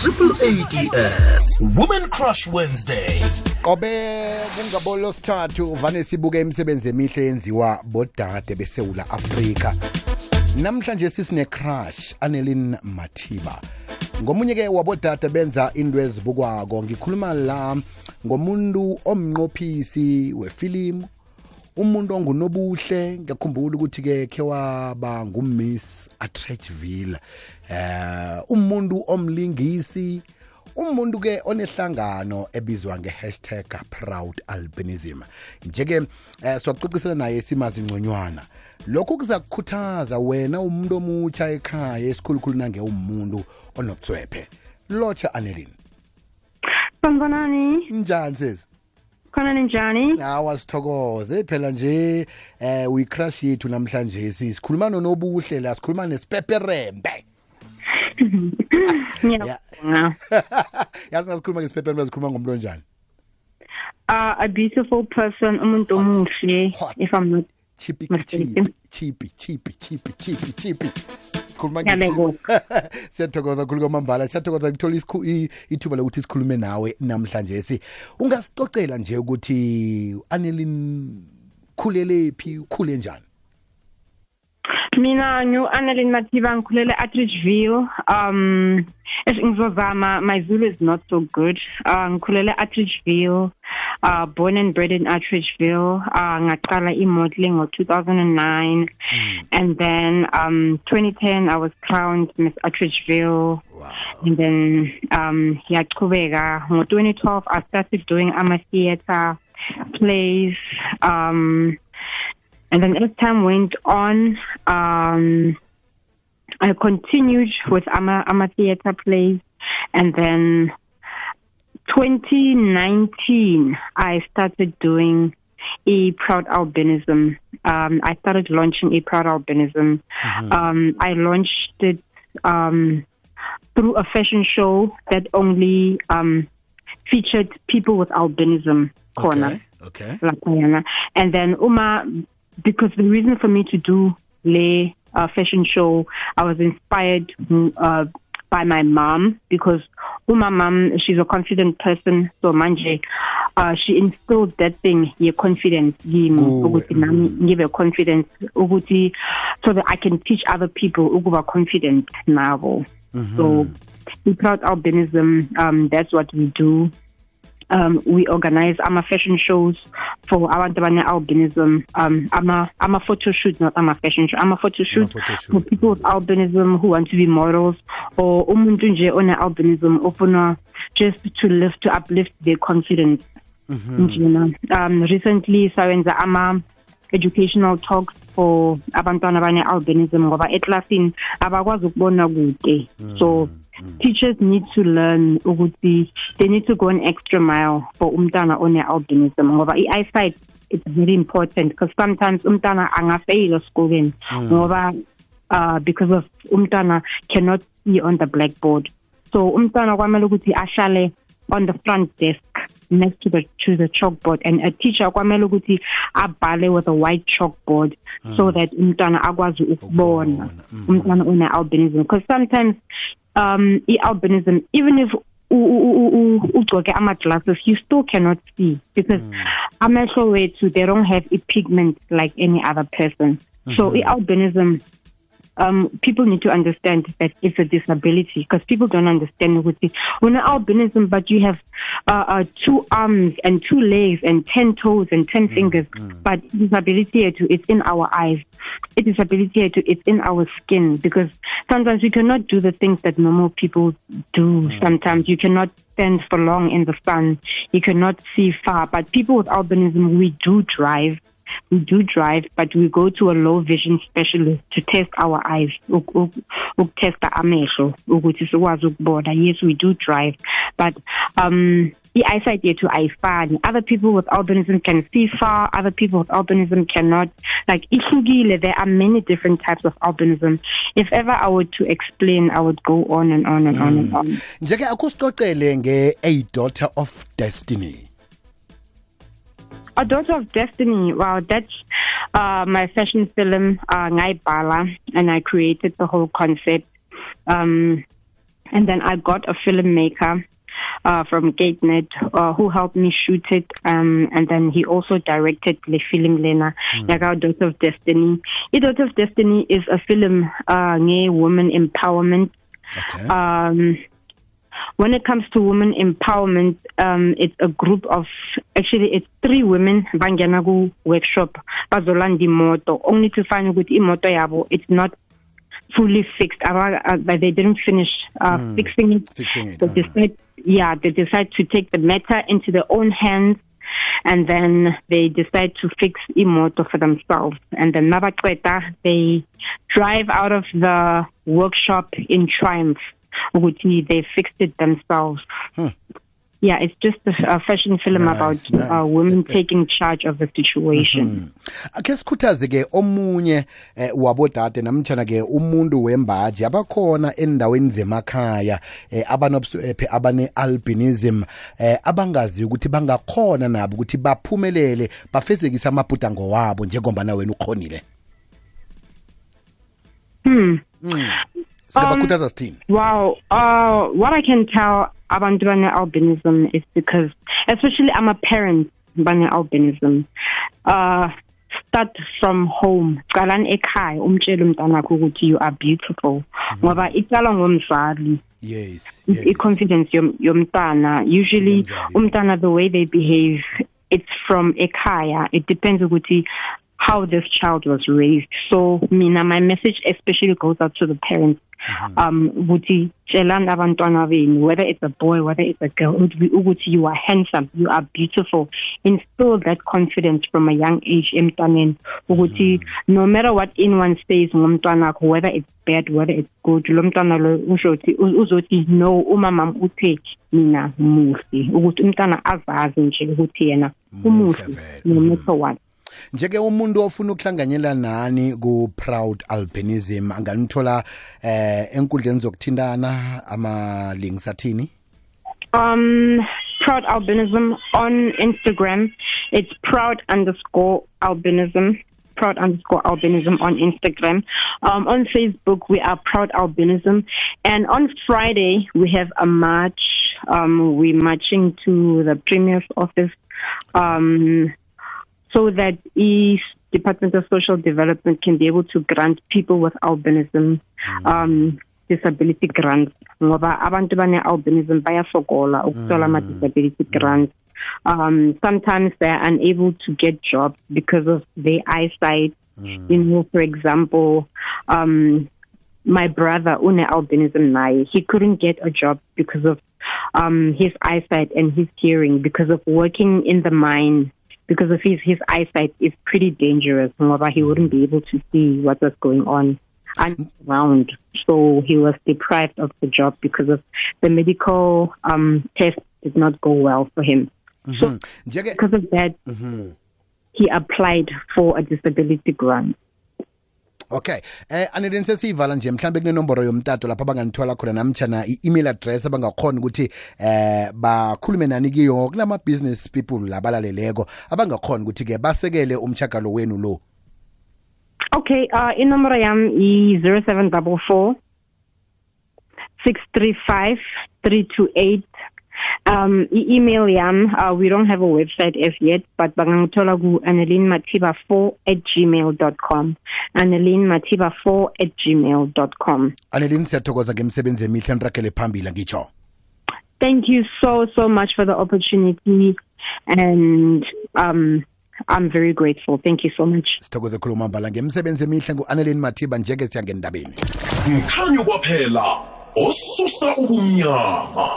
triple ads women crush wednesday. Qobe kungabolo sithathu vane sibuke imisebenzi emihle yenziwa bodade besewula afrika. Namhlanje sisine-crush anelin mathiba. Ngomunye-ke wabodade benza into ezibukwako ngikhuluma la ngomuntu omnqophisi wefilimu umuntu ongunobuhle ngiyakhumbula ukuthi-ke khe waba ngumiss attrachville eh umuntu omlingisi umuntu ke onehlangano ebizwa ngehashtag proud albinism. Nje-ke eh, siwacocisela naye simazi ngconywana lokhu kuza kukhuthaza wena umuntu omutsha ekhaya esikhulukhulu nange umuntu onobutswephe lotsha anelini Sanibonani, njani sezi khona ninjani? hawa sithokoze. Phela nje eh uyicrush yethu namhlanje sikhuluma nonobuhle la sikhuluma nesipeperembe. Ngiyabonga. yazi ngasikhuluma ngesipeperembe sikhuluma ngomuntu onjani? Uh, a beautiful person, umuntu omuhle, if I'm not chipi Mistaken. chipi chipi chipi chipi chipi sikhuluma Ngiyabonga. nge- siyathokoza khulu kwamambala siyathokoza kuthola isikhu- i- ithuba lokuthi sikhulume nawe namhlanje. Si ungasicocela nje ukuthi anelin khulele phi ukhule njani? Mina ngu-annelin mathiba ngikhulele atridgeville. Um eish, ngizozama my zulu is not so good. Uh, ngikhulele atridgeville. Uh, born and bred in Atteridgeville uh, ngaqala i-modeling ngo-2009 and then um 2010 i was crowned miss Atteridgeville wow. And then um yachubeka ngo-2012 i started doing ama-theatre plays um and then as time went on um i continued with ama ama theatre plays. And then 2019 i started doing a proud albinism. Um i started launching a proud albinism um i launched it um through a fashion show that only um featured people with albinism corner. Okay okay. And then uma because the reason for me to do le uh, fashion show i was inspired uh, by my mom because uma mom she's a confident person. So manje uh, she instilled that thing ye confidence kimi ukuthi nami ngibe confident ukuthi so that i can teach other people ukuba confident nabo. So we proud albinism um that's what we do um, we organize ama fashion shows for abantu abane albinism. Um ama ama photo shoot not ama fashion show ama photo shoot photo shoot. for people with albinism who want to be models or umuntu nje one albinism ofuna just to lift to uplift their confidence. Njena um recently sawenza ama educational talks for abantwana abane albinism ngoba eclassini abakwazi ukubona kude. So teachers need to learn ukuthi they need to go an extra mile for umntana one albinism ngoba i-eyesight it's very important because sometimes umntana angafail esikoleni ngoba uh because of umntana cannot see on the blackboard. So umntana kwamele ukuthi ahlale on the front desk next to the to the chalkboard. And a teacher kwamele ukuthi abhale with a white chalkboard ah. so that umntana akwazi ukubona. Mm. Umntana one albinism because sometimes um i-albinism even if ugcoke ama-glasses you still cannot see because mm. amehlo wethu they don't have a pigment like any other person. So mm-hmm. i-albinism um, people need to understand that it's a disability because people don't understand ukuthi una albinism but you have uh, uh, two arms and two legs and 10 toes and 10 fingers but disability it's in our eyes. It is disability yethu it's in our skin because sometimes we cannot do the things that normal people do. Sometimes you cannot stand for long in the sun. You cannot see far but people with albinism we do drive we do drive, but we go to a low vision specialist to test our eyes, uk- uk- ukutesta amehlo ukuthi sikwazi ukubona. Yes, we do drive, but um i-eyesight yethu ayifani. Other people with albinism can see far, other people with albinism cannot. Like ihlukile, there are many different types of albinism. If ever I were to explain, I would go on and on and on and on. njeke akusicocele a daughter of destiny A Daughter of Destiny. Wow, that's uh, my fashion film, uh, Ngai Bala, and I created the whole concept. Um, and then I got a filmmaker uh, from GateNet uh, who helped me shoot it, um, and then he also directed the film Lena, mm. Daughter of Destiny. A Daughter of Destiny is a film uh, woman empowerment. okay Um, when it comes to women empowerment, um, it's a group of actually it's three women bangena workshop bazolanda imoto. Only to find ukuthi imoto yabo it's not fully fixed. Uh, but they didn't finish uh, fixing it. Fixing it, so uh. decide yeah they decide to take the matter into their own hands and then they decide to fix imoto for themselves. And then mabaqeda they drive out of the workshop in triumph ukuthi they fixed it themselves. Yeah it's just a, a fashion film Nice, about nice. uh, women taking charge of the situation. Akhe sikhuthaze ke omunye eh, wabodade namtshana ke umuntu wembaji abakhona endaweni zemakhaya eh, abanobuswephe abane-albinism eh, abangazi ukuthi bangakhona nabo ukuthi baphumelele bafezekise amabhudango wabo njengombana wena ukhonile. Hmm. Singabakhuthaza sithini Wow. Uh, what I can tell abantu bane-albinism is because, especially I'm a parent bane-albinism, uh, start from home. Qalani ekhaya umtshele umntanakho ukuthi you are beautiful. Ngoba iqala ngomzali. yes, yes. i-confidence yom- yomntana usually umntana the way they behave it's from ekhaya it depends ukuthi how this child was raised so mina my message especially goes out to the parents Hmm. um ukuthi tshelani abantwana benu whether it's a boy whether it's a girl ukuthi you are handsome you are beautiful. Instill that confidence from a young age emntwaneni ukuthi hmm. no matter what anyone says ngomntwana wakho whether it's bad whether it's good lo mntwana lo usho ukuthi uzothi no umama uthe mina muhle ukuthi umntana azazi nje ukuthi yena hmm, umuhle vele. no matter what njeke umuntu ofuna ukuhlanganyela nani ku-proud albinism anganithola eh enkundleni zokuthintana ama-links athini Um, proud albinism on Instagram. It's proud underscore albinism. Proud underscore albinism on Instagram. Um, on Facebook, we are proud albinism. And on Friday, we have a march. Um, we're marching to the Premier's office. Um, so that East Department of Social Development can be able to grant people with albinism um, disability grants. Ngoba abantu bane-albinism bayasokola ukuthola ama-disability grants. Um, sometimes they're unable to get jobs because of their eyesight. You know for example um, my brother une albinism naye. He couldn't get a job because of um his eyesight and his hearing because of working in the mine because of his his eyesight is pretty dangerous ngoba he wouldn't be able to see what was going on underground. So he was deprived of the job because of the medical um test did not go well for him. So because of that he applied for a disability grant okay eh aneleni sesiyivala nje mhlambe kunenomboro yomtato lapho abanganithola khona namtshana i-email address abangakhona ukuthi eh bakhulume nani kiyo kunama-business people labalaleleko abangakhona ukuthi-ke basekele umchagalo wenu lo Okay, uh, inomboro yam i 0744 635 328. Um, i-email yam, uh, we don't have a website as yet, but bangangithola ku anelinmatiba4 at gmail.com. anelinmatiba4 at gmail.com. anelini siyathokoza ngemsebenzi emihle niragele phambili ngitsho Thank you so, so much for the opportunity. And um, I'm very grateful. Thank you so much. sithokoze khuluma mbala ngemsebenzi emihle ngu-anelini mathiba njeke siyangendabeni mkhanyo kwaphela osusa ubumnyama